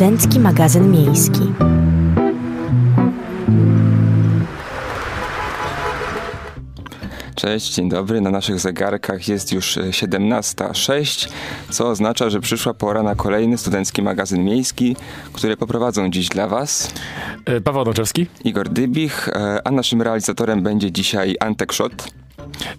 Studencki magazyn miejski. Cześć, dzień dobry. Na naszych zegarkach jest już 17.06, co oznacza, że przyszła pora na kolejny studencki magazyn miejski, który poprowadzą dziś dla Was E, Paweł Noczewski. Igor Dybich, e, a naszym realizatorem będzie dzisiaj Antek Szot.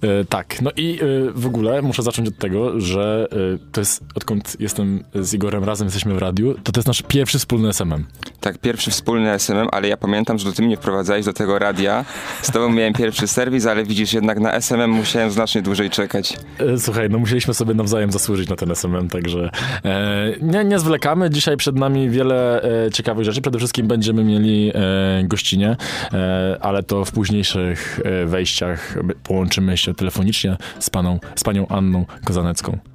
E, tak, no i e, w ogóle muszę zacząć od tego, że e, to jest, odkąd jestem z Igorem razem, jesteśmy w radiu, to to jest nasz pierwszy wspólny SMM. Tak, pierwszy wspólny SMM, ale ja pamiętam, że ty mnie wprowadzałeś do tego radia. Z tobą miałem pierwszy serwis, ale widzisz, jednak na SMM musiałem znacznie dłużej czekać. Słuchaj, no musieliśmy sobie nawzajem zasłużyć na ten SMM, także e, nie, nie zwlekamy. Dzisiaj przed nami wiele e, ciekawych rzeczy. Przede wszystkim będziemy mieli e, gościnie, e, ale to w późniejszych wejściach połączymy się telefonicznie z, paną, z panią Anną Kozanecką.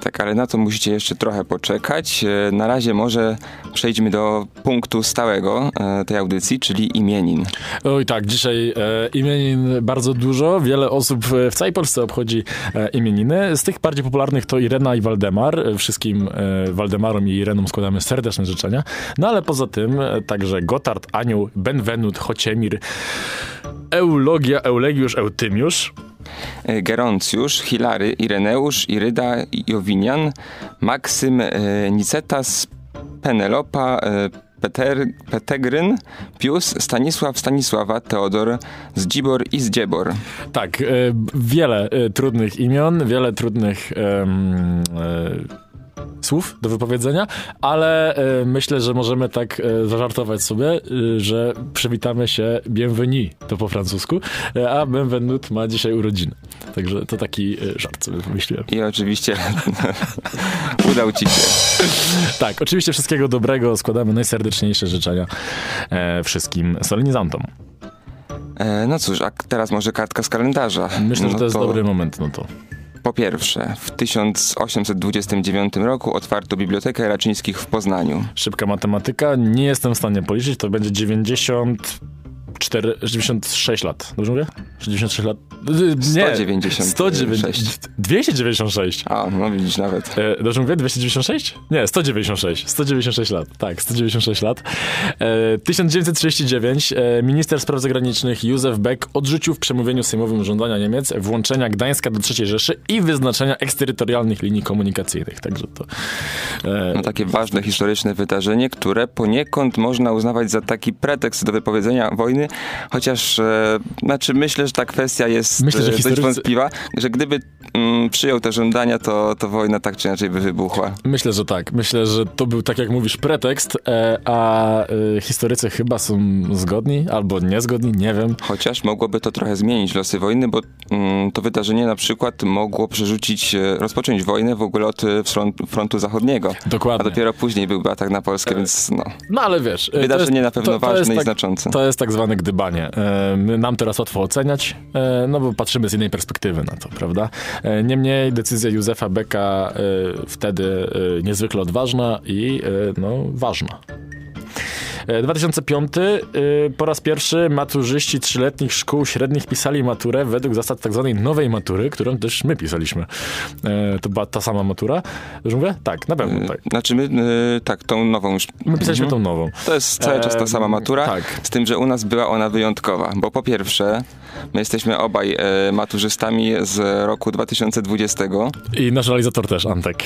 Tak, ale na to musicie jeszcze trochę poczekać. E, Na razie może przejdźmy do punktu stałego e, tej audycji, czyli imienin. Oj tak, dzisiaj e, imienin bardzo dużo. Wiele osób w całej Polsce obchodzi imieniny. Z tych bardziej popularnych to Irena i Waldemar. Wszystkim Waldemarom i Irenom składamy serdeczne życzenia. No ale poza tym także Gotard, Anioł, Benvenut, Chociemir, Eulogia, Eulegiusz, Eutymiusz. E, Geroncjusz, Hilary, Ireneusz, Iryda, Jowinian, Maksym, e, Nicetas, Penelopa, e, Peter, Petegryn, Pius, Stanisław, Stanisława, Teodor, Zdzibor i Zdziebor. Tak, wiele trudnych imion, wiele trudnych e, słów do wypowiedzenia, ale e, myślę, że możemy tak e, zażartować sobie, e, że przywitamy się bienvenue, to po francusku, a Benvenut ma dzisiaj urodziny. Także to taki żart sobie wymyśliłem. I oczywiście udał ci się. Tak, oczywiście wszystkiego dobrego, składamy najserdeczniejsze życzenia e, wszystkim solenizantom. E, no cóż, a teraz może kartka z kalendarza. Myślę, no że to jest dobry moment, no to. Po pierwsze, w 1829 roku otwarto Bibliotekę Raczyńskich w Poznaniu. Szybka matematyka, nie jestem w stanie policzyć, to będzie 94, 96 lat. Dobrze mówię? 96 lat? Y, Nie, 196. 196. 296. A, no widzisz nawet. E, dobrze mówię? 296? Nie, 196. 196 lat. Tak, 196 lat. E, 1939 e, minister spraw zagranicznych Józef Beck odrzucił w przemówieniu sejmowym żądania Niemiec włączenia Gdańska do III Rzeszy i wyznaczenia eksterytorialnych linii komunikacyjnych. Także to... E, No takie ważne historyczne wydarzenie, które poniekąd można uznawać za taki pretekst do wypowiedzenia wojny, chociaż e, znaczy myślę, że ta kwestia jest Myślę, że e, dość historycy- wątpliwa, że gdyby mm, przyjął te żądania, to, to wojna tak czy inaczej by wybuchła. Myślę, że tak. Myślę, że to był, tak jak mówisz, pretekst, e, a e, historycy chyba są zgodni albo niezgodni, nie wiem. Chociaż mogłoby to trochę zmienić losy wojny, bo mm, to wydarzenie na przykład mogło przerzucić, e, rozpocząć wojnę w ogóle od frontu, frontu zachodniego. A Dokładnie. dopiero później byłby atak na Polskę, więc no. No ale wiesz. Wydarzenie jest- na pewno to- to ważne i tak- znaczące. To jest tak zwane gdybanie. E, Nam teraz łatwo oceniać, e, no bo patrzymy z innej perspektywy na to, prawda? E, Niemniej decyzja Józefa Becka e, wtedy niezwykle odważna i no, ważna. E, 2005 y, po raz pierwszy maturzyści trzyletnich szkół średnich pisali maturę według zasad tak zwanej nowej matury, którą też my pisaliśmy. E, To była ta sama matura? Już mówię? Tak, na pewno tak. Znaczy my, e, tak, tą nową już. My pisaliśmy Mhm. tą nową. To jest cały czas ta Em, sama matura, tak. z tym, że u nas była ona wyjątkowa, bo po pierwsze, my jesteśmy obaj e, maturzystami z roku 2020, I nasz realizator też, Antek.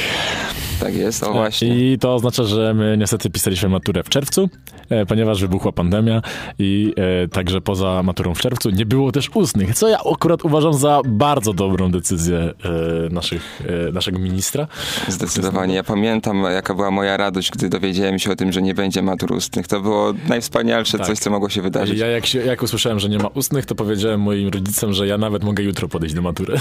tak jest, o właśnie. I to oznacza, że my niestety pisaliśmy maturę w czerwcu, e, ponieważ wybuchła pandemia i e, także poza maturą w czerwcu nie było też ustnych, co ja akurat uważam za bardzo dobrą decyzję e, naszych, e, naszego ministra. Zdecydowanie. Ja pamiętam, jaka była moja radość, gdy dowiedziałem się o tym, że nie będzie matur ustnych. To było najwspanialsze Tak. coś, co mogło się wydarzyć. Ja jak, się, jak usłyszałem, że nie ma ustnych, to powiedziałem moim rodzicom, że ja nawet mogę jutro podejść do matury.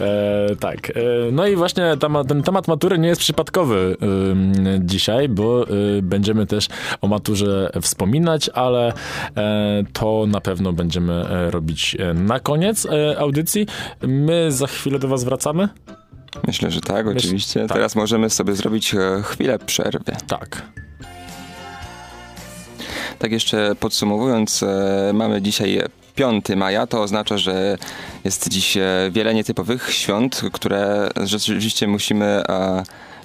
e, tak. E, no i właśnie tam, ten temat matury nie jest przypadkowy ym, dzisiaj, bo y, będziemy też o maturze wspominać, ale e, to na pewno będziemy e, robić e, na koniec audycji. My za chwilę do was wracamy. Myślę, że tak, oczywiście. tak. Teraz możemy sobie zrobić chwilę przerwy. Tak. Tak jeszcze podsumowując, mamy dzisiaj 5 maja, to oznacza, że jest dziś wiele nietypowych świąt, które rzeczywiście musimy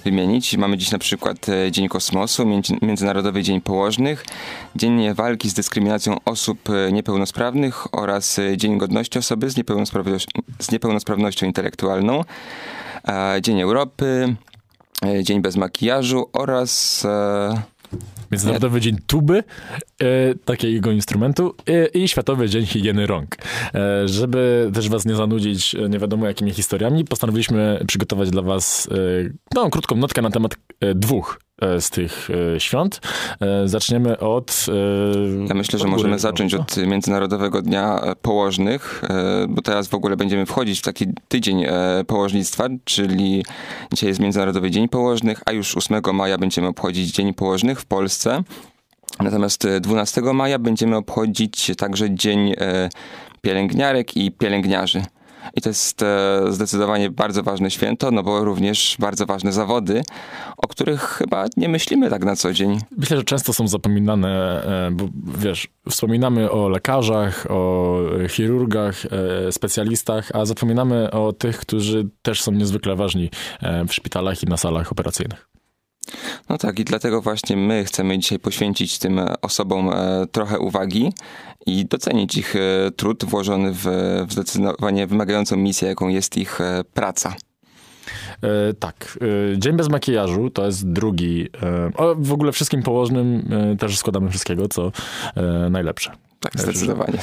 wymienić. Mamy dziś na przykład e, Dzień Kosmosu, Międzynarodowy Dzień Położnych, Dzień Walki z Dyskryminacją Osób e, Niepełnosprawnych oraz e, Dzień Godności Osoby z, niepełnosprawnością, z niepełnosprawnością intelektualną, Dzień Europy, Dzień Bez Makijażu oraz Międzynarodowy Dzień Tuby, e, takiego instrumentu e, i Światowy Dzień Higieny Rąk. E, żeby też was nie zanudzić nie wiadomo jakimi historiami, postanowiliśmy przygotować dla was no, krótką notkę na temat dwóch z tych e, świąt. E, zaczniemy od. Ja myślę, że możemy zacząć od Międzynarodowego Dnia Położnych, bo teraz w ogóle będziemy wchodzić w taki tydzień położnictwa, czyli dzisiaj jest Międzynarodowy Dzień Położnych, a już 8 maja będziemy obchodzić Dzień Położnych w Polsce. Natomiast 12 maja będziemy obchodzić także Dzień Pielęgniarek i Pielęgniarzy. I to jest e, zdecydowanie bardzo ważne święto, no bo również bardzo ważne zawody, o których chyba nie myślimy tak na co dzień. Myślę, że często są zapominane, e, bo wiesz, wspominamy o lekarzach, o chirurgach, e, specjalistach, a zapominamy o tych, którzy też są niezwykle ważni w szpitalach i na salach operacyjnych. No tak, i dlatego właśnie my chcemy dzisiaj poświęcić tym osobom trochę uwagi i docenić ich e, trud włożony w, zdecydowanie wymagającą misję, jaką jest ich e, praca. E, tak. E, Dzień bez makijażu to jest drugi. E, w ogóle wszystkim położnym e, też składamy wszystkiego, co najlepsze. Tak, zdecydowanie.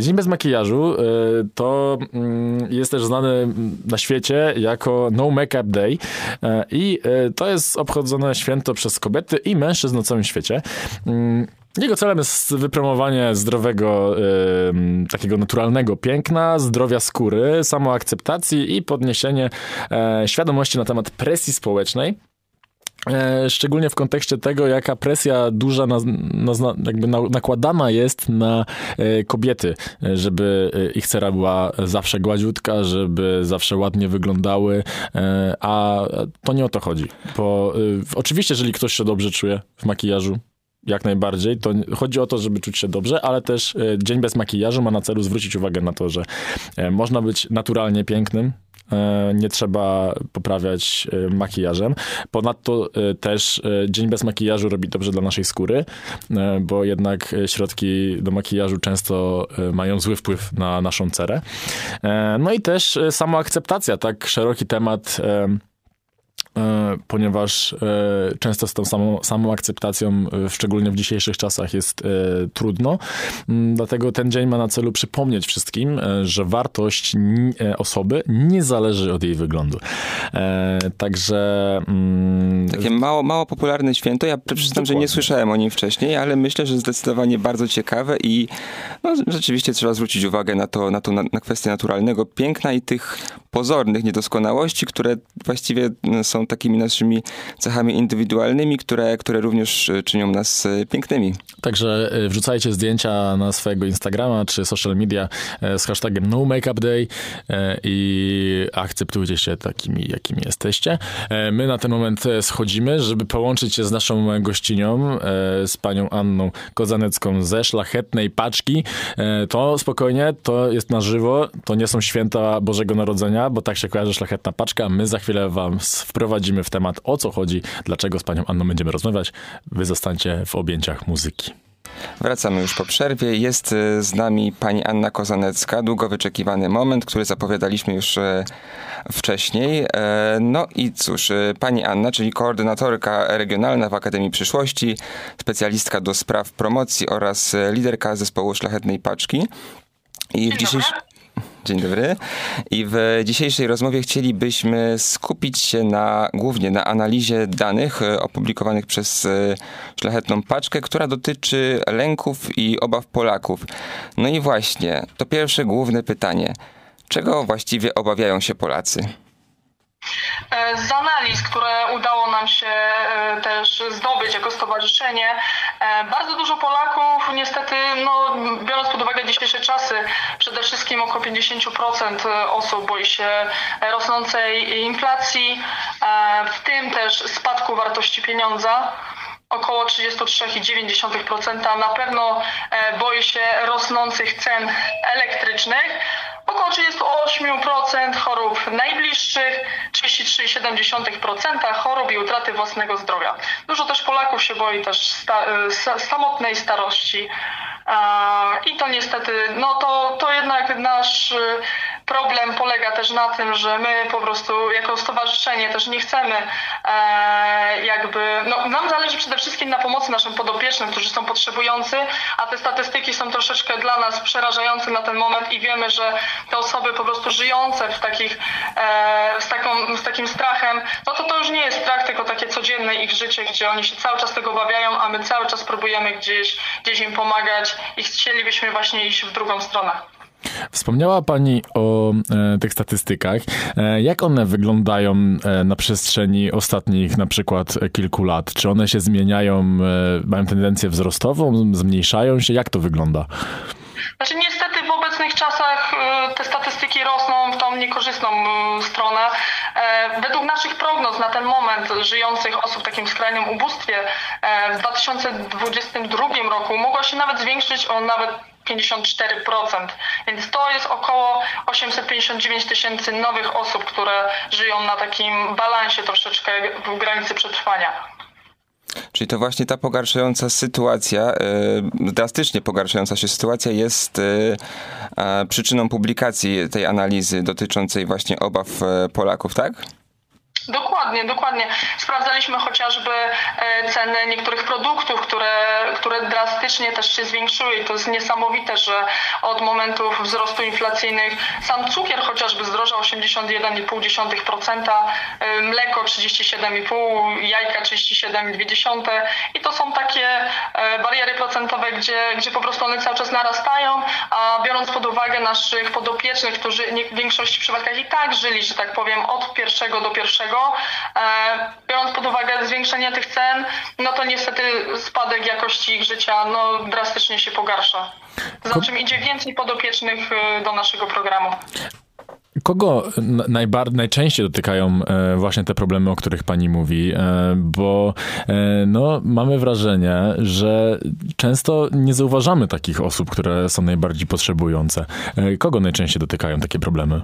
Dzień bez makijażu to mm, jest też znany na świecie jako No Makeup Day i to jest obchodzone święto przez kobiety i mężczyzn na całym świecie. Mm, jego celem jest wypromowanie zdrowego, takiego naturalnego piękna, zdrowia skóry, samoakceptacji i podniesienie świadomości na temat presji społecznej. E, szczególnie w kontekście tego, jaka presja duża na, na, jakby na, nakładana jest na e, kobiety, żeby ich cera była zawsze gładziutka, żeby zawsze ładnie wyglądały, a to nie o to chodzi. Bo oczywiście, jeżeli ktoś się dobrze czuje w makijażu, jak najbardziej. To chodzi o to, żeby czuć się dobrze, ale też e, Dzień bez makijażu ma na celu zwrócić uwagę na to, że e, można być naturalnie pięknym, e, nie trzeba poprawiać makijażem. Ponadto też dzień bez makijażu robi dobrze dla naszej skóry, bo jednak środki do makijażu często mają zły wpływ na naszą cerę. No i też samoakceptacja, tak szeroki temat E, ponieważ e, często z tą samą, samą akceptacją, e, szczególnie w dzisiejszych czasach, jest trudno. Mm, dlatego ten dzień ma na celu przypomnieć wszystkim, że wartość osoby nie zależy od jej wyglądu. Także. Mm, Takie mało, mało popularne święto. Ja przyznam, że nie słyszałem o nim wcześniej, ale myślę, że zdecydowanie bardzo ciekawe i no, rzeczywiście trzeba zwrócić uwagę na to, na, to, na, na kwestię naturalnego piękna i tych pozornych niedoskonałości, które właściwie są takimi naszymi cechami indywidualnymi, które, które również e, czynią nas e, pięknymi. Także e, wrzucajcie zdjęcia na swojego Instagrama czy social media z hashtagiem No Makeup Day i akceptujcie się takimi, jakimi jesteście. My na ten moment schodzimy, żeby połączyć się z naszą gościnią, z panią Anną Kozanecką ze Szlachetnej Paczki. To spokojnie, to jest na żywo, to nie są święta Bożego Narodzenia, bo tak się kojarzy Szlachetna Paczka. My za chwilę wam wprowadzimy wchodzimy w temat, o co chodzi, dlaczego z panią Anną będziemy rozmawiać. Wy zostańcie w objęciach muzyki. Wracamy już po przerwie. Jest y, z nami pani Anna Kozanecka. Długo wyczekiwany moment, który zapowiadaliśmy już y, wcześniej. E, no i cóż, pani Anna, czyli koordynatorka regionalna w Akademii Przyszłości, specjalistka do spraw promocji oraz liderka zespołu Szlachetnej Paczki. I w dzisiejszym... Dzień dobry. I w dzisiejszej rozmowie chcielibyśmy skupić się na, głównie na analizie danych e, opublikowanych przez e, Szlachetną Paczkę, która dotyczy lęków i obaw Polaków. No i właśnie, to pierwsze główne pytanie. Czego właściwie obawiają się Polacy? E, z analiz, które udało nam się e, też zdobyć jako stowarzyszenie, e, bardzo dużo Polaków, niestety, no, biorąc pod uwagę dzisiejsze czasy, przede wszystkim około 50% osób boi się rosnącej inflacji, w tym też spadku wartości pieniądza około 33,9%. Na pewno boi się rosnących cen elektrycznych, około 38% chorób najbliższych, 33,7% chorób i utraty własnego zdrowia. Dużo też Polaków się boi też sta, samotnej starości. I to niestety, no to, to jednak nasz problem polega też na tym, że my po prostu jako stowarzyszenie też nie chcemy e, jakby, no nam zależy przede wszystkim na pomocy naszym podopiecznym, którzy są potrzebujący, a te statystyki są troszeczkę dla nas przerażające na ten moment i wiemy, że te osoby po prostu żyjące w takich, e, z, taką, z takim strachem, no to to już nie jest strach, tylko takie codzienne ich życie, gdzie oni się cały czas tego obawiają, a my cały czas próbujemy gdzieś, gdzieś im pomagać i chcielibyśmy właśnie iść w drugą stronę. Wspomniała Pani o e, tych statystykach. E, jak one wyglądają e, na przestrzeni ostatnich na przykład kilku lat? Czy one się zmieniają, e, mają tendencję wzrostową, zmniejszają się? Jak to wygląda? Znaczy niestety w obecnych czasach e, te statystyki rosną w tą niekorzystną e, stronę. Według naszych prognoz na ten moment żyjących osób w takim skrajnym ubóstwie w 2022 roku mogło się nawet zwiększyć o nawet 54%. Więc to jest około 859 tysięcy nowych osób, które żyją na takim balansie troszeczkę w granicy przetrwania. Czyli to właśnie ta pogarszająca sytuacja, e, drastycznie pogarszająca się sytuacja jest e, przyczyną publikacji tej analizy dotyczącej właśnie obaw e, Polaków, tak? Dokładnie, dokładnie. Sprawdzaliśmy chociażby e, ceny niektórych produktów, które, które drastycznie też się zwiększyły i to jest niesamowite, że od momentów wzrostu inflacyjnych sam cukier chociażby zdrożał 81,5%, e, mleko 37,5%, jajka 37,2% i to są takie e, bariery procentowe, gdzie, gdzie po prostu one cały czas narastają, a biorąc pod uwagę naszych podopiecznych, którzy w większości przypadkach i tak żyli, że tak powiem, od pierwszego do pierwszego, E, biorąc pod uwagę zwiększenie tych cen, no to niestety spadek jakości ich życia no, drastycznie się pogarsza. Za czym idzie więcej podopiecznych e, do naszego programu. Kogo najbar- najczęściej dotykają e, właśnie te problemy, o których pani mówi? Bo no, mamy wrażenie, że często nie zauważamy takich osób, które są najbardziej potrzebujące. Kogo najczęściej dotykają takie problemy?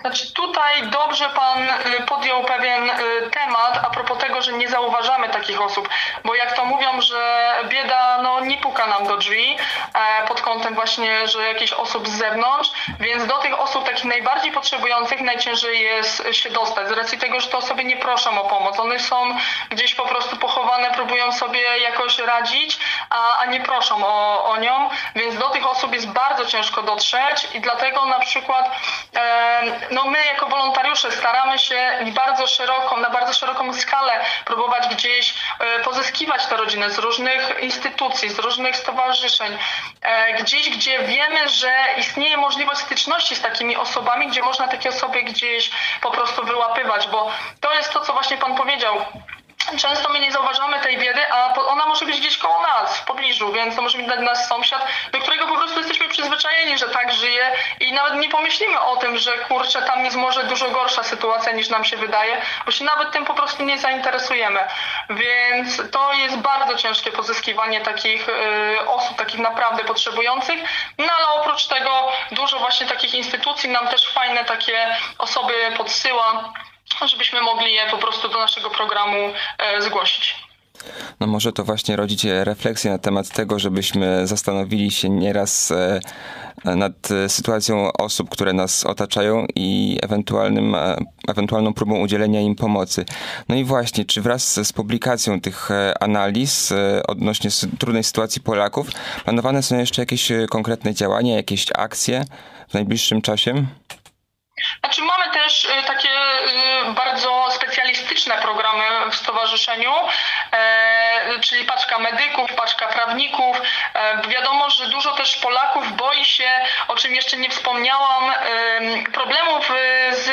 Znaczy tutaj dobrze Pan y, podjął pewien y, temat a propos tego, że nie zauważamy takich osób, bo jak to mówią, że bieda no, nie puka nam do drzwi e, pod kątem właśnie, że jakichś osób z zewnątrz, więc do tych osób takich najbardziej potrzebujących najciężej jest się dostać, z racji tego, że te osoby nie proszą o pomoc. One są gdzieś po prostu pochowane, próbują sobie jakoś radzić, a, a nie proszą o, o nią, więc do tych osób jest bardzo ciężko dotrzeć i dlatego na przykład e, no my jako wolontariusze staramy się bardzo szeroko, na bardzo szeroką skalę próbować gdzieś e, pozyskiwać te rodziny z różnych instytucji, z różnych stowarzyszeń, e, gdzieś, gdzie wiemy, że istnieje możliwość styczności z takimi osobami, gdzie można takie osoby gdzieś po prostu wyłapywać, bo to jest to, co właśnie Pan powiedział często my nie zauważamy tej biedy, a ona może być gdzieś koło nas, w pobliżu, więc to może być dla nas sąsiad, do którego po prostu jesteśmy przyzwyczajeni, że tak żyje i nawet nie pomyślimy o tym, że kurczę, tam jest może dużo gorsza sytuacja niż nam się wydaje, bo się nawet tym po prostu nie zainteresujemy. Więc to jest bardzo ciężkie pozyskiwanie takich y, osób, takich naprawdę potrzebujących, no ale oprócz tego dużo właśnie takich instytucji nam też fajne takie osoby podsyła, żebyśmy mogli je po prostu do naszego programu e, zgłosić. No może to właśnie rodzić refleksję na temat tego, żebyśmy zastanowili się nieraz e, nad sytuacją osób, które nas otaczają i ewentualnym, e, ewentualną próbą udzielenia im pomocy. No i właśnie, czy wraz z publikacją tych analiz odnośnie trudnej sytuacji Polaków planowane są jeszcze jakieś konkretne działania, jakieś akcje w najbliższym czasie? Znaczy mamy też takie bardzo specjalistyczne programy w stowarzyszeniu, e, czyli paczka medyków, paczka prawników. E, wiadomo, że dużo też Polaków boi się, o czym jeszcze nie wspomniałam, problemów y, z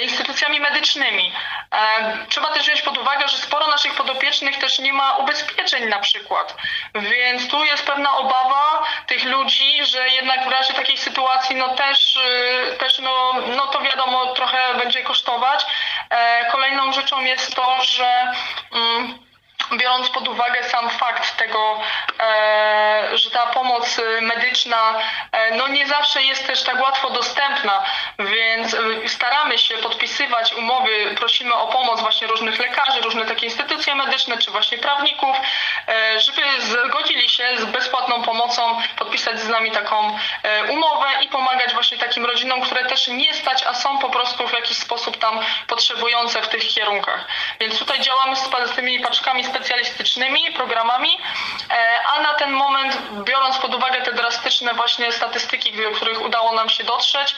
instytucjami medycznymi. E, trzeba też wziąć pod uwagę, że sporo naszych podopiecznych też nie ma ubezpieczeń na przykład. Więc tu jest pewna obawa tych ludzi, że jednak w razie takiej sytuacji no też, też no, no to wiadomo trochę będzie kosztować. E, kolejną rzeczą jest to, że mm, biorąc pod uwagę sam fakt tego, e, ta pomoc medyczna e, no nie zawsze jest też tak łatwo dostępna, więc e, staramy się podpisywać umowy, prosimy o pomoc właśnie różnych lekarzy, różne takie instytucje medyczne, czy właśnie prawników, e, żeby zgodzili się z bezpłatną pomocą podpisać z nami taką e, umowę i pomagać właśnie takim rodzinom, które też nie stać, a są po prostu w jakiś sposób tam potrzebujące w tych kierunkach. Więc tutaj działamy z tymi paczkami specjalistycznymi, programami, a na ten moment, biorąc pod uwagę te drastyczne właśnie statystyki, do których udało nam się dotrzeć,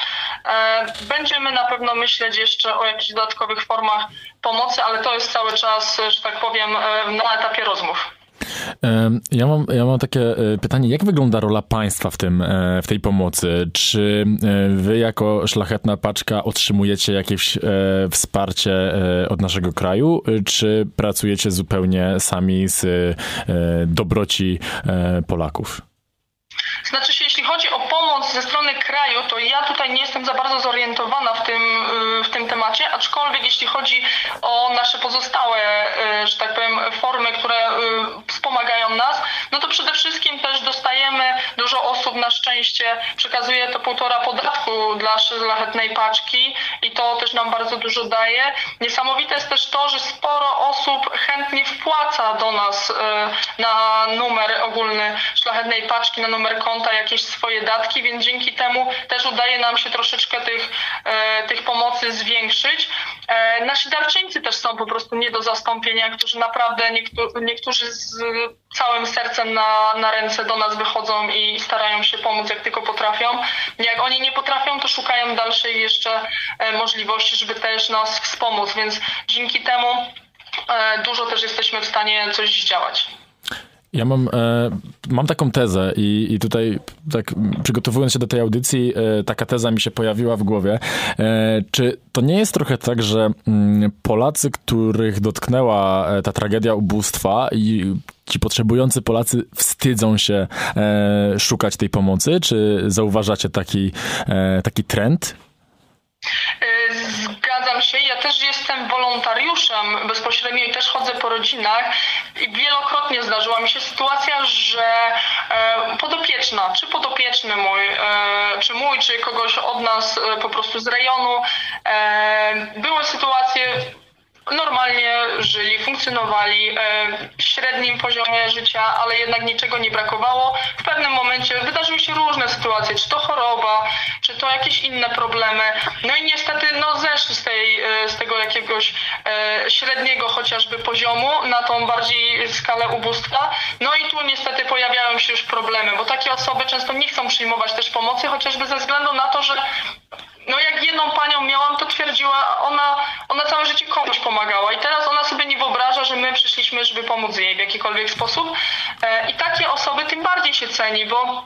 będziemy na pewno myśleć jeszcze o jakichś dodatkowych formach pomocy, ale to jest cały czas, że tak powiem, na etapie rozmów. Ja mam, ja mam takie e, pytanie, jak wygląda rola państwa w, tym, e, w tej pomocy? Czy e, wy jako szlachetna paczka otrzymujecie jakieś wsparcie od naszego kraju, czy pracujecie zupełnie sami z dobroci Polaków? Znaczy się, jeśli chodzi o pomoc ze strony kraju, to ja tutaj nie jestem za bardzo zorientowana w tym, w tym temacie, aczkolwiek jeśli chodzi o nasze pozostałe, y, że tak powiem, formy, które y, wspomagają nas, no to przede wszystkim też dostajemy, dużo osób na szczęście przekazuje to półtora podatku dla szlachetnej paczki i to też nam bardzo dużo daje. Niesamowite jest też to, że sporo osób chętnie wpłaca do nas y, na numer ogólny szlachetnej paczki, na numer konta jakieś swoje datki, więc dzięki temu też udaje nam się troszeczkę tych, tych pomocy zwiększyć. E, nasi darczyńcy też są po prostu nie do zastąpienia, którzy naprawdę niektórzy z całym sercem na, na ręce do nas wychodzą i starają się pomóc jak tylko potrafią. Jak oni nie potrafią, to szukają dalszej jeszcze e, możliwości, żeby też nas wspomóc, więc dzięki temu dużo też jesteśmy w stanie coś zdziałać. Ja mam, e, mam taką tezę i, i tutaj tak przygotowując się do tej audycji, e, taka teza mi się pojawiła w głowie. E, czy to nie jest trochę tak, że mm, Polacy, których dotknęła e, ta tragedia ubóstwa i ci potrzebujący Polacy wstydzą się szukać tej pomocy? Czy zauważacie taki, taki trend? Zgadzam się. Ja też wolontariuszem bezpośrednio i też chodzę po rodzinach i wielokrotnie zdarzyła mi się sytuacja, że e, podopieczna, czy podopieczny mój, e, czy mój, czy kogoś od nas e, po prostu z rejonu, były sytuacje normalnie żyli, funkcjonowali e, w średnim poziomie życia, ale jednak niczego nie brakowało. W pewnym momencie wydarzyły się różne sytuacje, czy to choroba, czy to jakieś inne problemy. No i niestety no, zeszli z, tej, e, z tego jakiegoś e, średniego chociażby poziomu na tą bardziej skalę ubóstwa. No i tu niestety pojawiają się już problemy, bo takie osoby często nie chcą przyjmować też pomocy, chociażby ze względu na to, że no jak jedną panią miałam, to twierdziła, ona, ona całe życie komuś pomagała i teraz ona sobie nie wyobraża, że my przyszliśmy, żeby pomóc jej w jakikolwiek sposób. E, I takie osoby tym bardziej się ceni, bo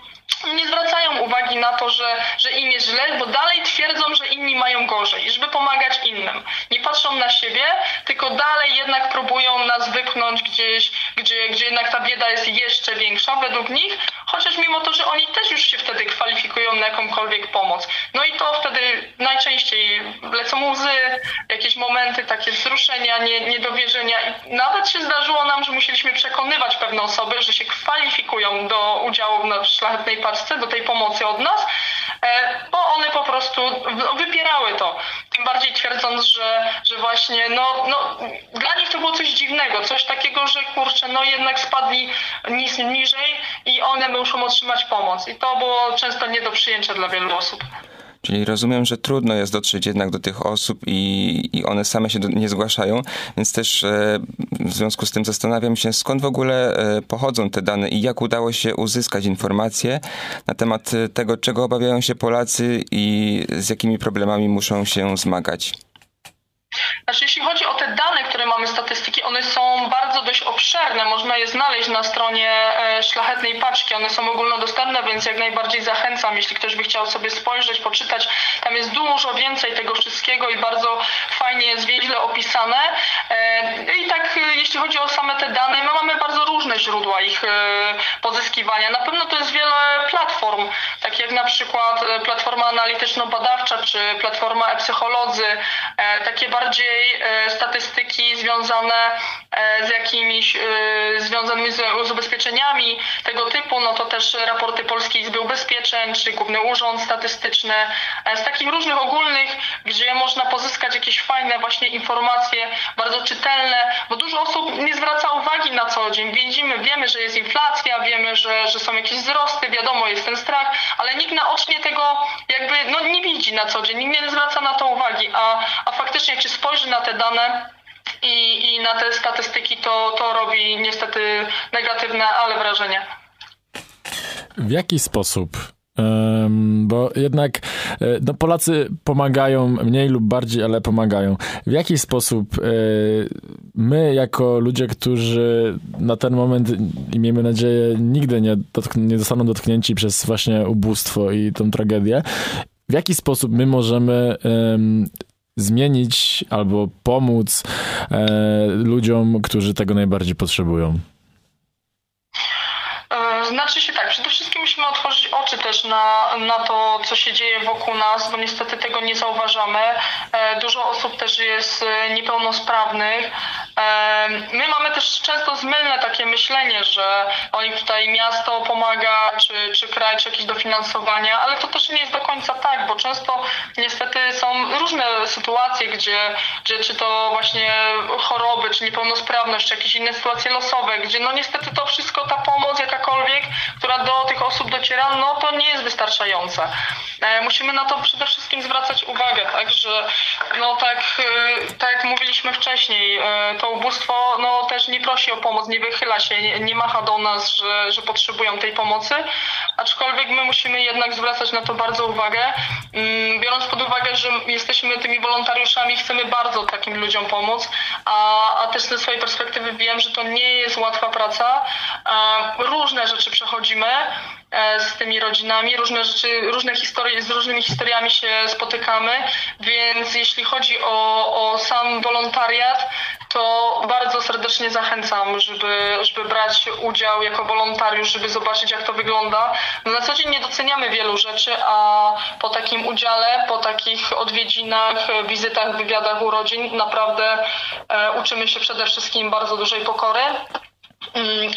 nie zwracają uwagi na to, że, że im jest źle, bo dalej twierdzą, że inni mają gorzej, żeby pomagać innym. Nie patrzą na siebie, tylko dalej jednak próbują nas wypchnąć gdzieś, gdzie, gdzie jednak ta bieda jest jeszcze większa według nich, chociaż mimo to, że oni też już się wtedy kwalifikują na jakąkolwiek pomoc. No i to wtedy najczęściej lecą łzy, jakieś momenty takie wzruszenia, nie, niedowierzenia. I nawet się zdarzyło nam, że musieliśmy przekonywać pewne osoby, że się kwalifikują do udziału w szlachetnej paczce, do tej pomocy od nas, e, bo one po prostu wypierały to. Tym bardziej twierdząc, że, że właśnie no, no, dla nich to było coś dziwnego, coś takiego, że kurczę, no jednak spadli niżej i one muszą otrzymać pomoc. I to było często nie do przyjęcia dla wielu osób. Czyli rozumiem, że trudno jest dotrzeć jednak do tych osób i, i one same się do, nie zgłaszają, więc też e, w związku z tym zastanawiam się, skąd w ogóle e, pochodzą te dane i jak udało się uzyskać informacje na temat e, tego, czego obawiają się Polacy i z jakimi problemami muszą się zmagać. Znaczy, jeśli chodzi o te dane, które mamy, statystyki, one są bardzo dość obszerne. Można je znaleźć na stronie e, Szlachetnej Paczki. One są ogólnodostępne, więc jak najbardziej zachęcam, jeśli ktoś by chciał sobie spojrzeć, poczytać. Tam jest dużo więcej tego wszystkiego i bardzo fajnie jest źle opisane. E, I tak, e, jeśli chodzi o same te dane, my mamy bardzo różne źródła ich pozyskiwania. Na pewno to jest wiele platform, takie jak na przykład platforma analityczno-badawcza, czy platforma e-psycholodzy, takie bardziej statystyki związane z jakimiś związanymi z ubezpieczeniami tego typu, no to też raporty Polskiej Izby Ubezpieczeń, czy Główny Urząd Statystyczny, z takich różnych ogólnych, gdzie można pozyskać jakieś fajne właśnie informacje, bardzo czytelne, bo dużo osób nie zwraca uwagi na co dzień. Widzimy, wiemy, że jest inflacja, wiemy, że, że są jakieś wzrosty, wiadomo, jest ten strach, ale nikt naocznie tego jakby no, nie widzi na co dzień, nikt nie zwraca na to uwagi, a, a faktycznie się spojrzy na te dane, i, i na te statystyki to, to robi niestety negatywne, ale wrażenie. W jaki sposób bo jednak e, no, Polacy pomagają mniej lub bardziej, ale pomagają. W jaki sposób e, my, jako ludzie, którzy na ten moment i miejmy nadzieję nigdy nie, nie zostaną dotknięci przez właśnie ubóstwo i tą tragedię, w jaki sposób my możemy zmienić albo pomóc e, ludziom, którzy tego najbardziej potrzebują? Znaczy się tak, przede wszystkim musimy otworzyć oczy też na, na to, co się dzieje wokół nas, bo niestety tego nie zauważamy. E, dużo osób też jest e, niepełnosprawnych. My mamy też często zmylne takie myślenie, że oni tutaj miasto pomaga, czy, czy kraj, czy jakieś dofinansowania, ale to też nie jest do końca tak, bo często niestety są różne sytuacje, gdzie, gdzie czy to właśnie choroby, czy niepełnosprawność, czy jakieś inne sytuacje losowe, gdzie no niestety to wszystko, ta pomoc jakakolwiek, która do tych osób dociera, no to nie jest wystarczające. E, musimy na to przede wszystkim zwracać uwagę, tak, że no tak, e, tak jak mówiliśmy wcześniej, e, to ubóstwo no też nie prosi o pomoc, nie wychyla się, nie, nie macha do nas, że, że potrzebują tej pomocy, aczkolwiek my musimy jednak zwracać na to bardzo uwagę, mm, biorąc pod uwagę, że jesteśmy tymi wolontariuszami, chcemy bardzo takim ludziom pomóc, a, a też ze swojej perspektywy wiem, że to nie jest łatwa praca. Różne rzeczy przechodzimy z tymi rodzinami, różne rzeczy, różne historie, z różnymi historiami się spotykamy, więc jeśli chodzi o, o sam wolontariat, to bardzo serdecznie zachęcam, żeby, żeby brać udział jako wolontariusz, żeby zobaczyć jak to wygląda. No na co dzień nie doceniamy wielu rzeczy, a po takim udziale, po takich odwiedzinach, wizytach, wywiadach urodzin naprawdę e, uczymy się przede wszystkim bardzo dużej pokory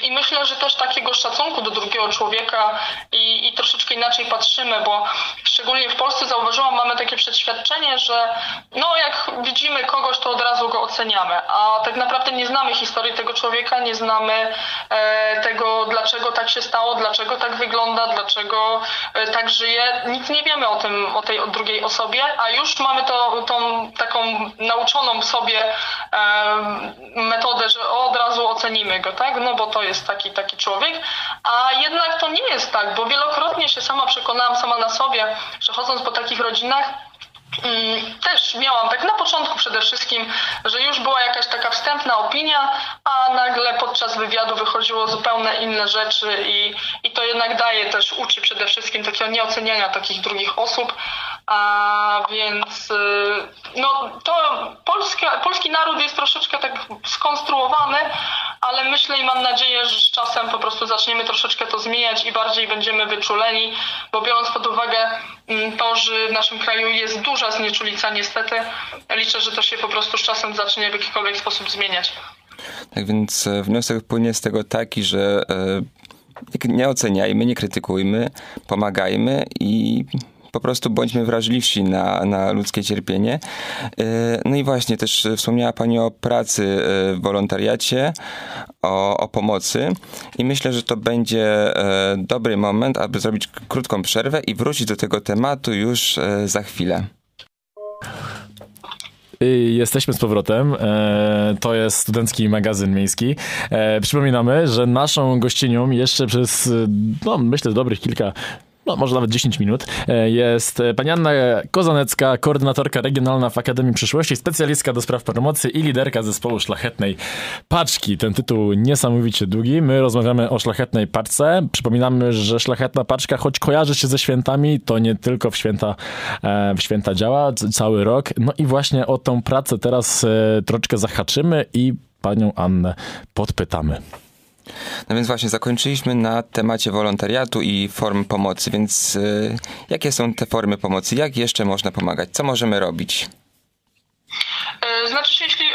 I myślę, że też takiego szacunku do drugiego człowieka i, i, troszeczkę inaczej patrzymy, bo szczególnie w Polsce zauważyłam, mamy takie przeświadczenie, że no jak widzimy kogoś, to od razu go oceniamy, a tak naprawdę nie znamy historii tego człowieka, nie znamy e, tego, dlaczego tak się stało, dlaczego tak wygląda, dlaczego e, tak żyje. Nic nie wiemy o tym, o tej o drugiej osobie, a już mamy to, tą taką nauczoną sobie e, metodę, że od razu ocenimy go, tak? No bo to jest taki, taki człowiek, a jednak to nie jest tak, bo wielokrotnie się sama przekonałam sama na sobie, że chodząc po takich rodzinach, mm, też miałam tak na początku przede wszystkim, że już była jakaś taka wstępna opinia, a nagle podczas wywiadu wychodziło zupełnie inne rzeczy i, i to jednak daje też, uczy przede wszystkim takiego nieoceniania takich drugich osób, a więc y, no, to polski naród jest troszeczkę tak skonstruowany, ale myślę i mam nadzieję, że z czasem po prostu zaczniemy troszeczkę to zmieniać i bardziej będziemy wyczuleni, bo biorąc pod uwagę mm, to, że w naszym kraju jest duża znieczulica niestety, liczę, że to się po prostu z czasem zacznie w jakikolwiek sposób zmieniać. Tak więc e, wniosek płynie z tego taki, że e, nie oceniajmy, nie krytykujmy, pomagajmy i po prostu bądźmy wrażliwsi na, na ludzkie cierpienie. E, no i właśnie też wspomniała Pani o pracy w wolontariacie, o, o pomocy i myślę, że to będzie e, dobry moment, aby zrobić krótką przerwę i wrócić do tego tematu już za chwilę. Jesteśmy z powrotem. To jest studencki magazyn miejski. Przypominamy, że naszą gościnią jeszcze przez, no myślę, dobrych kilka no może nawet 10 minut, e, jest e, pani Anna Kozanecka, koordynatorka regionalna w Akademii Przyszłości, specjalistka do spraw promocji i liderka zespołu Szlachetnej Paczki. Ten tytuł niesamowicie długi. My rozmawiamy o Szlachetnej Paczce. Przypominamy, że Szlachetna Paczka, choć kojarzy się ze świętami, to nie tylko w święta, e, w święta działa, cały rok. No i właśnie o tą pracę teraz troszeczkę zahaczymy i panią Annę podpytamy. No więc właśnie zakończyliśmy na temacie wolontariatu i form pomocy, więc y, jakie są te formy pomocy? Jak jeszcze można pomagać? Co możemy robić? E, znaczy, jeśli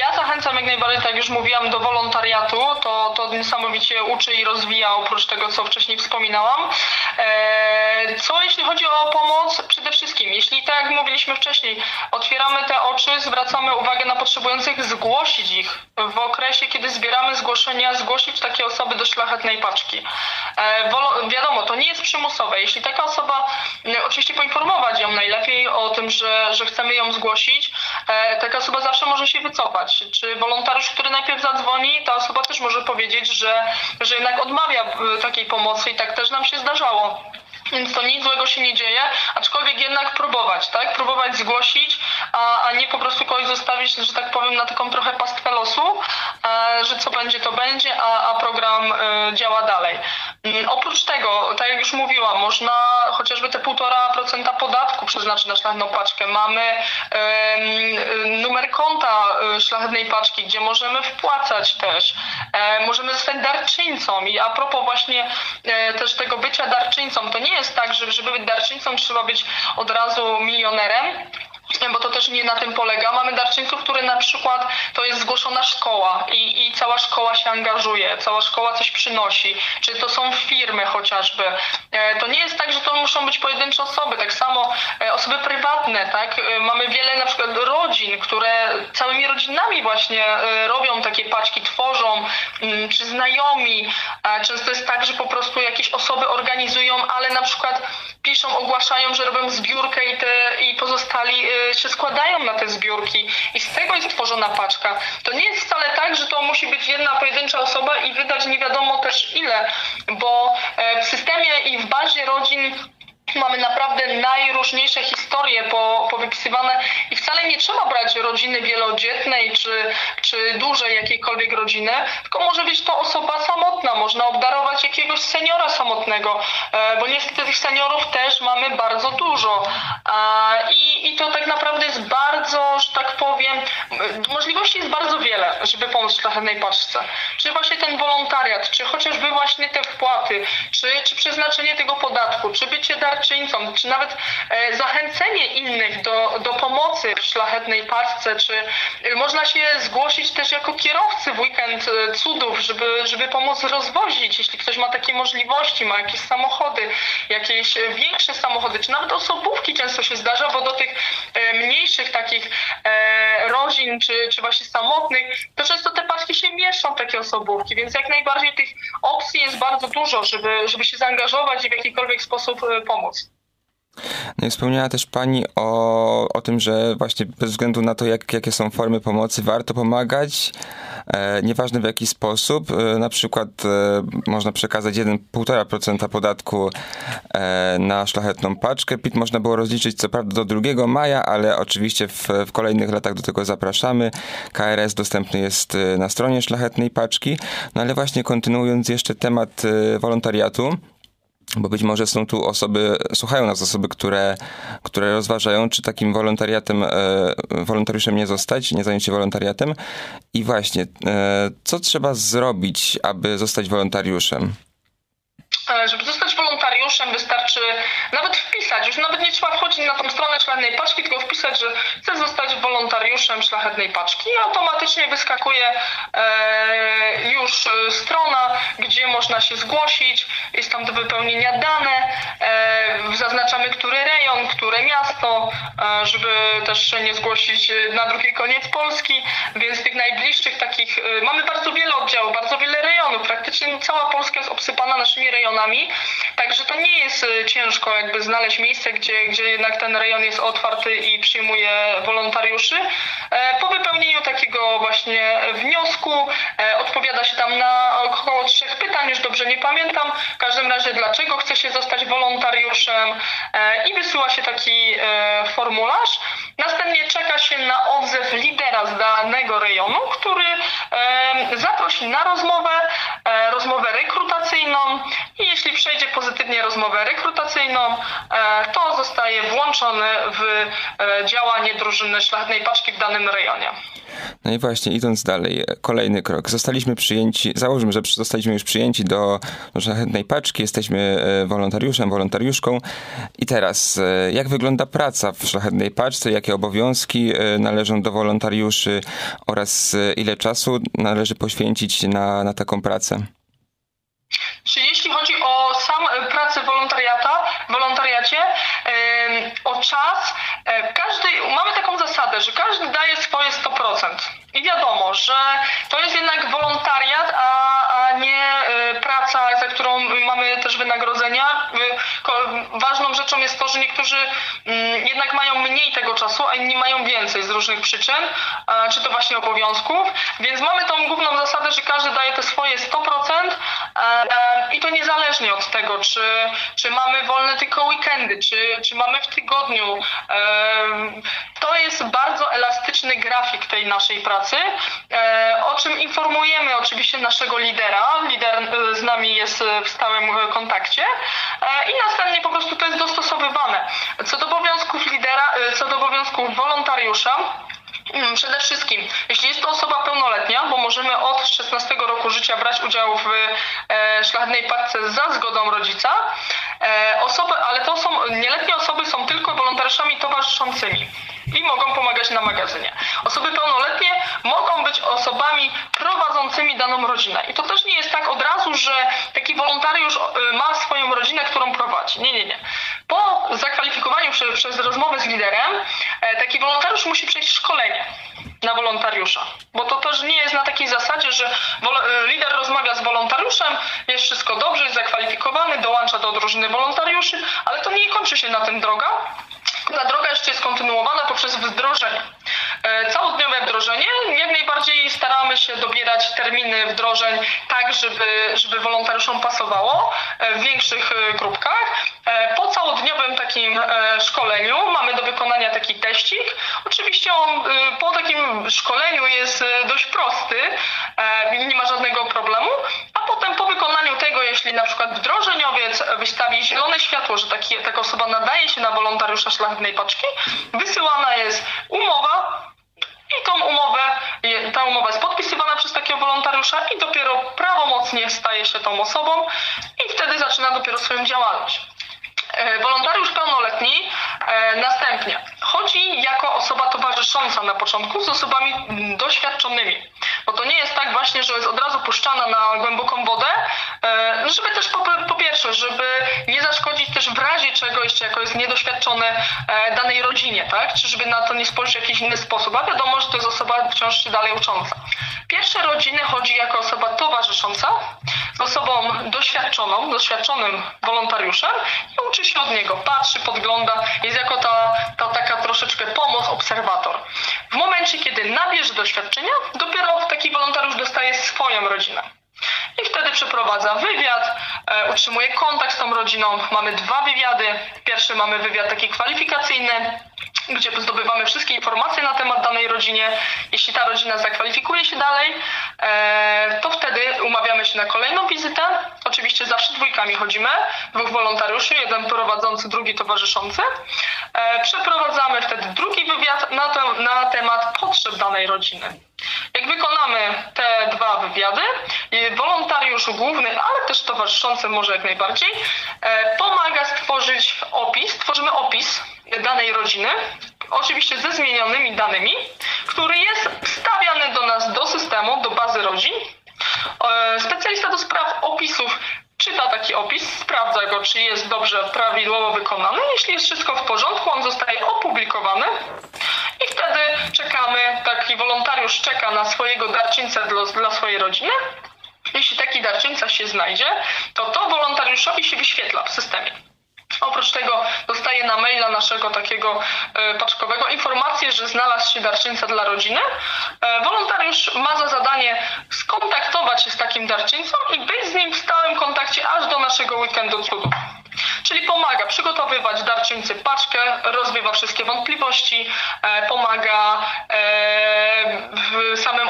ja zachęcam jak najbardziej, tak jak już mówiłam, do wolontariatu. To, to niesamowicie uczy i rozwija, oprócz tego, co wcześniej wspominałam. E, co jeśli chodzi o pomoc? Przede wszystkim, jeśli tak jak mówiliśmy wcześniej, otwieramy te oczy, zwracamy uwagę na potrzebujących, zgłosić ich w okresie, kiedy zbieramy zgłoszenia, zgłosić takie osoby do szlachetnej paczki. E, wiadomo, to nie jest przymusowe. Jeśli taka osoba, oczywiście poinformować ją najlepiej o tym, że, że chcemy ją zgłosić, e, taka osoba zawsze może się wycofać. Czy wolontariusz, który najpierw zadzwoni, ta osoba też może powiedzieć, że, że jednak odmawia takiej pomocy i tak też nam się zdarzało. Więc to nic złego się nie dzieje, aczkolwiek jednak próbować, tak? Próbować zgłosić, a, a nie po prostu kogoś zostawić, że tak powiem, na taką trochę pastwę losu, e, że co będzie, to będzie, a, a program e, działa dalej. Mm, oprócz tego, tak jak już mówiłam, można chociażby te 1,5% podatku przeznaczyć na szlachetną paczkę. Mamy e, numer konta e, szlachetnej paczki, gdzie możemy wpłacać też. E, możemy zostać darczyńcą i a propos właśnie e, też tego bycia darczyńcą, to nie jest tak, że żeby być darczyńcą trzeba być od razu milionerem, bo to też nie na tym polega. Mamy darczyńców, które na przykład to jest zgłoszona szkoła i, i cała szkoła się angażuje, cała szkoła coś przynosi, czy to są firmy chociażby. E, to nie jest tak, że to muszą być pojedyncze osoby, tak samo e, osoby prywatne, tak? E, mamy wiele na przykład rodzin, które całymi rodzinami właśnie robią takie paczki, tworzą, mm, czy znajomi. Często jest tak, że po prostu jakieś osoby organizują, ale na przykład piszą, ogłaszają, że robią zbiórkę i, te, i pozostali się składają na te zbiórki i z tego jest tworzona paczka. To nie jest wcale tak, że to musi być jedna pojedyncza osoba i wydać nie wiadomo też ile, bo w systemie i w bazie rodzin mamy naprawdę najróżniejsze historie po, powypisywane i wcale nie trzeba brać rodziny wielodzietnej czy, czy dużej jakiejkolwiek rodziny, tylko może być to osoba samotna, można obdarować jakiegoś seniora samotnego, e, bo niestety tych seniorów też mamy bardzo dużo i, i to tak naprawdę jest bardzo, że tak powiem, możliwości jest bardzo wiele, żeby pomóc szlachetnej paczce. Czy właśnie ten wolontariat, czy chociażby właśnie te wpłaty, czy, czy przeznaczenie tego podatku, czy bycie darczyńcą, czy nawet e, zachęcenie innych do, do pomocy w szlachetnej paczce, czy e, można się zgłosić też jako kierowcy w weekend e, cudów, żeby, żeby pomóc rozwozić, jeśli ktoś ma takie możliwości, ma jakieś samochody, jakieś większe samochody, czy nawet osobówki często się zdarza, bo do tych mniejszych takich rodzin, czy, czy właśnie samotnych, to często te paczki się mieszczą, takie osobówki, więc jak najbardziej tych opcji jest bardzo dużo, żeby, żeby się zaangażować i w jakikolwiek sposób pomóc. No i wspomniała też Pani o, o tym, że właśnie bez względu na to, jak, jakie są formy pomocy, warto pomagać, e, nieważne w jaki sposób. E, na przykład e, można przekazać 1,5% podatku e, na szlachetną paczkę. PIT można było rozliczyć co prawda do 2 maja, ale oczywiście w, w kolejnych latach do tego zapraszamy. KRS dostępny jest e, na stronie szlachetnej paczki. No ale właśnie kontynuując jeszcze temat e, wolontariatu, bo być może są tu osoby, słuchają nas osoby, które, które rozważają, czy takim wolontariatem, e, wolontariuszem nie zostać, nie zająć się wolontariatem. I właśnie, e, co trzeba zrobić, aby zostać wolontariuszem? E, żeby zostać wolontariuszem wystarczy nawet wpisać, już nawet nie trzeba wchodzić na tą stronę szlachetnej paczki, tylko wpisać, że chcę zostać wolontariuszem szlachetnej paczki. I automatycznie wyskakuje e, już strona, gdzie można się zgłosić, jest tam do wypełnienia dane, e, zaznaczamy który rejon, które miasto, e, żeby też nie zgłosić na drugi koniec Polski, więc tych najbliższych takich, e, mamy bardzo wiele oddziałów, bardzo wiele rejonów, praktycznie cała Polska jest obsypana naszymi rejonami. Także to nie jest ciężko jakby znaleźć miejsce, gdzie, gdzie jednak ten rejon jest otwarty i przyjmuje wolontariuszy. E, po wypełnieniu takiego właśnie wniosku e, odpowiada się tam na około trzech pytań, już dobrze nie pamiętam. W każdym razie dlaczego chce się zostać wolontariuszem e, i wysyła się taki formularz. Następnie czeka się na odzew lidera z danego rejonu, który zaprosi na rozmowę, rozmowę rekrutacyjną, i jeśli przejdzie pozytywnie rozmowę rekrutacyjną, to zostaje włączony w działanie drużyny szlachetnej paczki w danym rejonie. No i właśnie, idąc dalej, kolejny krok. Zostaliśmy przyjęci, załóżmy, że zostaliśmy już przyjęci do, szlachetnej paczki, jesteśmy wolontariuszem, wolontariuszką. I teraz, jak wygląda praca w szlachetnej paczce, jakie obowiązki należą do wolontariuszy oraz ile czasu należy poświęcić na, na taką pracę? Czy jeśli chodzi o sam pracę wolontariata, wolontariacie, czas, e, każdy, mamy taką zasadę, że każdy daje swoje 100%. I wiadomo, że to jest jednak wolontariat, a, a nie e, praca, za którą mamy też wynagrodzenia. Ważną rzeczą jest to, że niektórzy mm, jednak mają mniej tego czasu, a inni mają więcej z różnych przyczyn, czy to właśnie obowiązków. Więc mamy tą główną zasadę, że każdy daje te swoje 100% i to niezależnie od tego, czy, czy mamy wolne tylko weekendy, czy, czy mamy w tygodniu. To jest bardzo elastyczny grafik tej naszej pracy, e, o czym informujemy oczywiście naszego lidera. Lider e, z nami jest w stałym kontakcie e, i następnie po prostu to jest dostosowywane. Co do obowiązków lidera, co do obowiązków wolontariusza, mm, Przede wszystkim, jeśli jest to osoba pełnoletnia, bo możemy od 16 roku życia brać udział w e, szlachetnej paczce za zgodą rodzica, e, osoby, ale to są nieletnie osoby są tylko wolontariuszami towarzyszącymi i mogą pomagać na magazynie. Osoby pełnoletnie mogą być osobami prowadzącymi daną rodzinę. I to też nie jest tak od razu, że taki wolontariusz e, ma swoją rodzinę, którą prowadzi. Nie, nie, nie. Po zakwalifikowaniu przez, przez rozmowę z liderem, e, taki wolontariusz musi przejść szkolenie na wolontariusza. Bo to też nie jest na takiej zasadzie, że e, lider rozmawia z wolontariuszem, jest wszystko dobrze, jest zakwalifikowany, dołącza do drużyny wolontariuszy, ale to nie kończy się na tym droga. Ta droga jeszcze jest kontynuowana poprzez wdrożenie. E, całodniowe wdrożenie. Jak najbardziej staramy się dobierać terminy wdrożeń tak, żeby, żeby wolontariuszom pasowało e, w większych e, grupkach. Po całodniowym takim szkoleniu mamy do wykonania taki teścik. Oczywiście on po takim szkoleniu jest dość prosty, nie ma żadnego problemu, a potem po wykonaniu tego, jeśli na przykład wdrożeniowiec wystawi zielone światło, że taki, taka osoba nadaje się na wolontariusza szlachetnej paczki, wysyłana jest umowa i tą umowę, ta umowa jest podpisywana przez takiego wolontariusza i dopiero prawomocnie staje się tą osobą i wtedy zaczyna dopiero swoją działalność. E, wolontariusz pełnoletni e, następnie chodzi jako osoba towarzysząca na początku z osobami doświadczonymi. Bo to nie jest tak właśnie, że jest od razu puszczana na głęboką wodę, żeby też po, po pierwsze, żeby nie zaszkodzić też w razie czego jeszcze jako jest niedoświadczony danej rodzinie, tak? Czy żeby na to nie spojrzeć w jakiś inny sposób. A wiadomo, że to jest osoba wciąż się dalej ucząca. Pierwsze rodziny chodzi jako osoba towarzysząca z osobą doświadczoną, doświadczonym wolontariuszem i uczy się od niego, patrzy, podgląda, jest jako ta, ta taka troszeczkę pomoc, obserwator. W momencie, kiedy nabierze doświadczenia, dopiero taki wolontariusz dostaje swoją rodzinę. Wtedy przeprowadza wywiad, e, utrzymuje kontakt z tą rodziną. Mamy dwa wywiady. Pierwszy mamy wywiad taki kwalifikacyjny, gdzie zdobywamy wszystkie informacje na temat danej rodzinie. Jeśli ta rodzina zakwalifikuje się dalej, e, to wtedy umawiamy się na kolejną wizytę. Oczywiście zawsze dwójkami chodzimy, dwóch wolontariuszy, jeden prowadzący, drugi towarzyszący. E, przeprowadzamy wtedy drugi wywiad na, na temat potrzeb danej rodziny. Jak wykonamy te dwa wywiady, wolontariusz główny, ale też towarzyszący może jak najbardziej, e, pomaga stworzyć opis, tworzymy opis danej rodziny, oczywiście ze zmienionymi danymi, który jest wstawiany do nas do systemu, do bazy rodzin. E, specjalista do spraw opisów czyta taki opis, sprawdza go, czy jest dobrze, prawidłowo wykonany. Jeśli jest wszystko w porządku, on zostaje opublikowany i wtedy czekamy, taki wolontariusz czeka na swojego darczyńcę dla, dla swojej rodziny. Jeśli taki darczyńca się znajdzie, to to wolontariuszowi się wyświetla w systemie. Oprócz tego dostaje na maila naszego takiego e, paczkowego informację, że znalazł się darczyńca dla rodziny. E, wolontariusz ma za zadanie skontaktować się z takim darczyńcą i być z nim w stałym kontakcie aż do naszego weekendu cudów. Czyli pomaga przygotowywać darczyńcy paczkę, rozwiewa wszystkie wątpliwości, e, pomaga w samym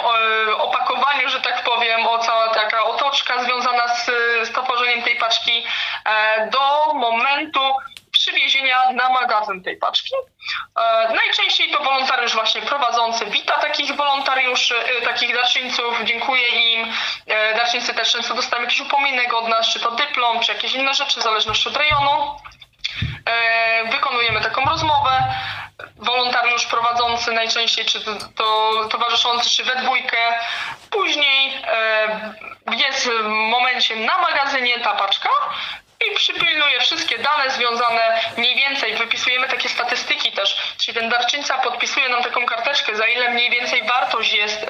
opakowaniu, że tak powiem, o cała taka otoczka związana z, z tworzeniem tej paczki do momentu przywiezienia na magazyn tej paczki. Najczęściej to wolontariusz właśnie prowadzący wita takich wolontariuszy, takich darczyńców, dziękuję im. Darczyńcy też często dostają jakiś upominek od nas, czy to dyplom, czy jakieś inne rzeczy, w zależności od rejonu. Wykonujemy taką rozmowę wolontariusz prowadzący najczęściej, czy to, to towarzyszący, czy we dwójkę. Później e, jest w momencie na magazynie ta paczka i przypilnuje wszystkie dane związane mniej więcej, wypisujemy takie statystyki też, czyli ten darczyńca podpisuje nam taką karteczkę, za ile mniej więcej wartość jest e,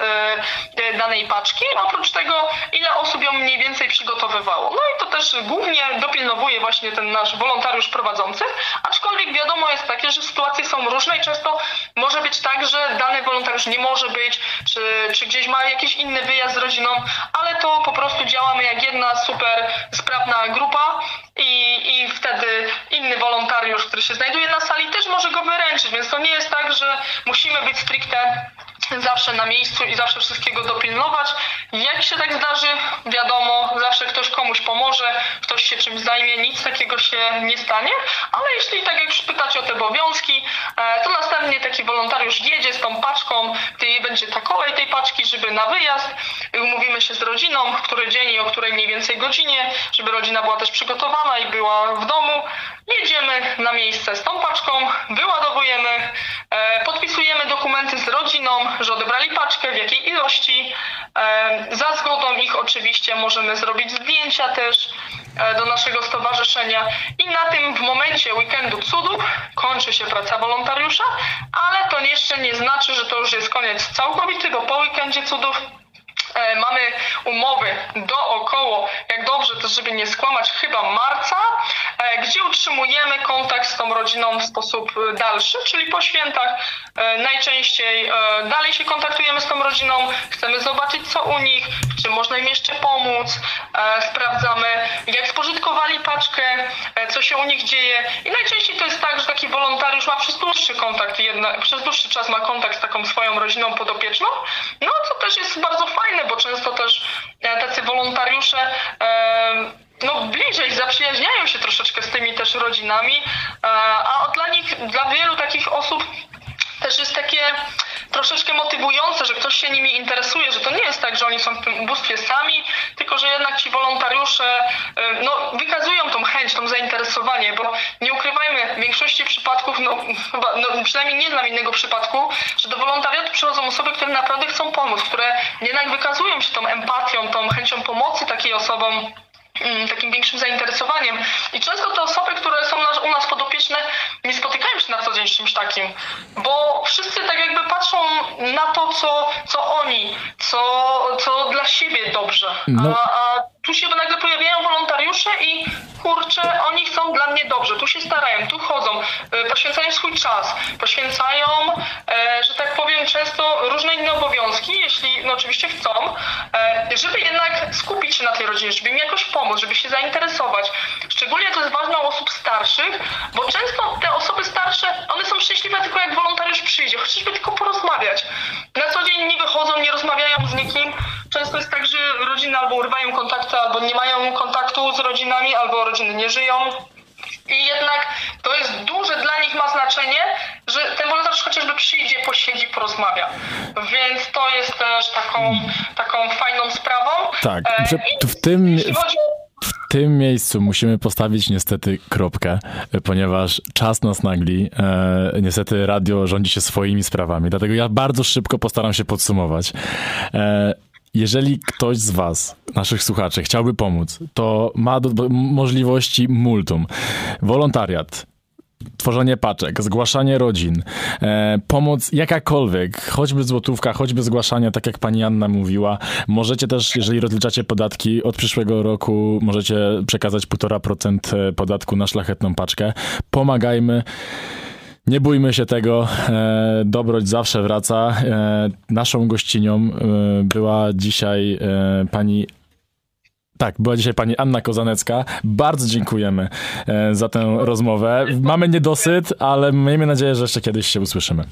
e, danej paczki, oprócz tego ile osób ją mniej więcej przygotowywało. No i to też głównie dopilnowuje właśnie ten nasz wolontariusz prowadzący, aczkolwiek wiadomo jest takie, że sytuacje są różne i często może być tak, że dany wolontariusz nie może być, czy, czy gdzieś ma jakiś inny wyjazd z rodziną, ale to po prostu działamy jak jedna super sprawna grupa i, i wtedy inny wolontariusz, który się znajduje na sali, też może go wyręczyć, więc to nie jest tak, że musimy być stricte zawsze na miejscu i zawsze wszystkiego dopilnować. Jak się tak zdarzy, wiadomo, zawsze ktoś komuś pomoże, ktoś się czymś zajmie, nic takiego się nie stanie, ale jeśli tak jak pytacie o te obowiązki, e, to następnie taki wolontariusz jedzie z tą paczką, gdy będzie ta kolej tej paczki, żeby na wyjazd, umówimy się z rodziną, który dzień i o której mniej więcej godzinie, żeby rodzina była też przygotowana i była w domu. Jedziemy na miejsce z tą paczką, za zgodą ich oczywiście możemy zrobić zdjęcia też e, do naszego stowarzyszenia. I na tym w momencie weekendu cudów kończy się praca wolontariusza, ale to jeszcze nie znaczy, że to już jest koniec całkowity, bo po weekendzie cudów. E, mamy umowy do około, jak dobrze to żeby nie skłamać, chyba marca, gdzie utrzymujemy kontakt z tą rodziną w sposób dalszy, czyli po świętach e, najczęściej dalej się kontaktujemy z tą rodziną, chcemy zobaczyć co u nich, czy można im jeszcze pomóc, sprawdzamy jak spożytkowali paczkę, co się u nich dzieje. I najczęściej to jest tak, że taki wolontariusz ma przez dłuższy kontakt, przez dłuższy czas ma kontakt z taką swoją rodziną podopieczną, no co też jest bardzo fajne, bo często też e, tacy wolontariusze no bliżej zaprzyjaźniają się troszeczkę z tymi też rodzinami, e, a dla nich, dla wielu takich osób też jest takie troszeczkę motywujące, że ktoś się nimi interesuje, że to nie jest tak, że oni są w tym ubóstwie sami, tylko że jednak ci wolontariusze no, wykazują tą chęć, tą zainteresowanie, bo nie ukrywajmy, w większości przypadków, no, chyba, no przynajmniej nie znam innego przypadku, że do wolontariatu przychodzą osoby, które naprawdę chcą pomóc, które jednak wykazują się tą empatią, tą chęcią pomocy takiej osobom takim większym zainteresowaniem. I często te osoby, które są u nas podopieczne, nie spotykają się na co dzień z czymś takim, bo wszyscy tak jakby patrzą na to, co, co oni, co, co dla siebie dobrze. No. A, a tu się nagle pojawiają wolontariusze i kurczę, oni chcą dla mnie dobrze, tu się starają, tu chodzą, e, poświęcają swój czas, poświęcają, e, że tak powiem, często różne inne obowiązki, jeśli no oczywiście chcą, e, żeby jednak skupić się na tej rodzinie, żeby im jakoś pomóc, żeby się zainteresować. Szczególnie to jest ważne u osób starszych, bo często te osoby starsze, one są szczęśliwe tylko jak wolontariusz przyjdzie, chociażby tylko porozmawiać. Na co dzień nie wychodzą, nie rozmawiają z nikim. Często jest tak, że rodziny albo urywają kontakty, albo nie mają kontaktu z rodzinami, albo rodziny nie żyją. I jednak to jest duże dla nich ma znaczenie, że ten wolontariusz chociażby przyjdzie, posiedzi, porozmawia. Więc to jest też taką, taką fajną sprawą. Tak, e, w tym... W tym miejscu musimy postawić niestety kropkę, ponieważ czas nas nagli. E, niestety radio rządzi się swoimi sprawami, dlatego ja bardzo szybko postaram się podsumować. E, jeżeli ktoś z Was, naszych słuchaczy, chciałby pomóc, to ma do, możliwości multum. Wolontariat, tworzenie paczek, zgłaszanie rodzin, e, pomoc jakakolwiek, choćby złotówka, choćby zgłaszanie, tak jak pani Anna mówiła. Możecie też, jeżeli rozliczacie podatki od przyszłego roku, możecie przekazać 1,5% podatku na szlachetną paczkę. Pomagajmy. Nie bójmy się tego, e, dobroć zawsze wraca. E, naszą gościnią e, była dzisiaj pani tak, była dzisiaj pani Anna Kozanecka. Bardzo dziękujemy za tę rozmowę. Mamy niedosyt, ale miejmy nadzieję, że jeszcze kiedyś się usłyszymy.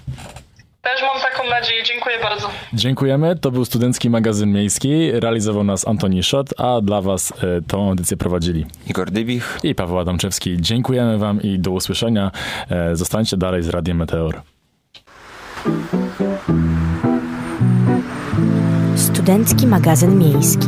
Też mam taką nadzieję. Dziękuję bardzo. Dziękujemy. To był Studencki Magazyn Miejski. Realizował nas Antoni Szot, a dla Was e, tą audycję prowadzili Igor Dybich. i Paweł Adamczewski. Dziękujemy Wam i do usłyszenia. E, Zostańcie dalej z Radiem Meteor. Studencki magazyn miejski.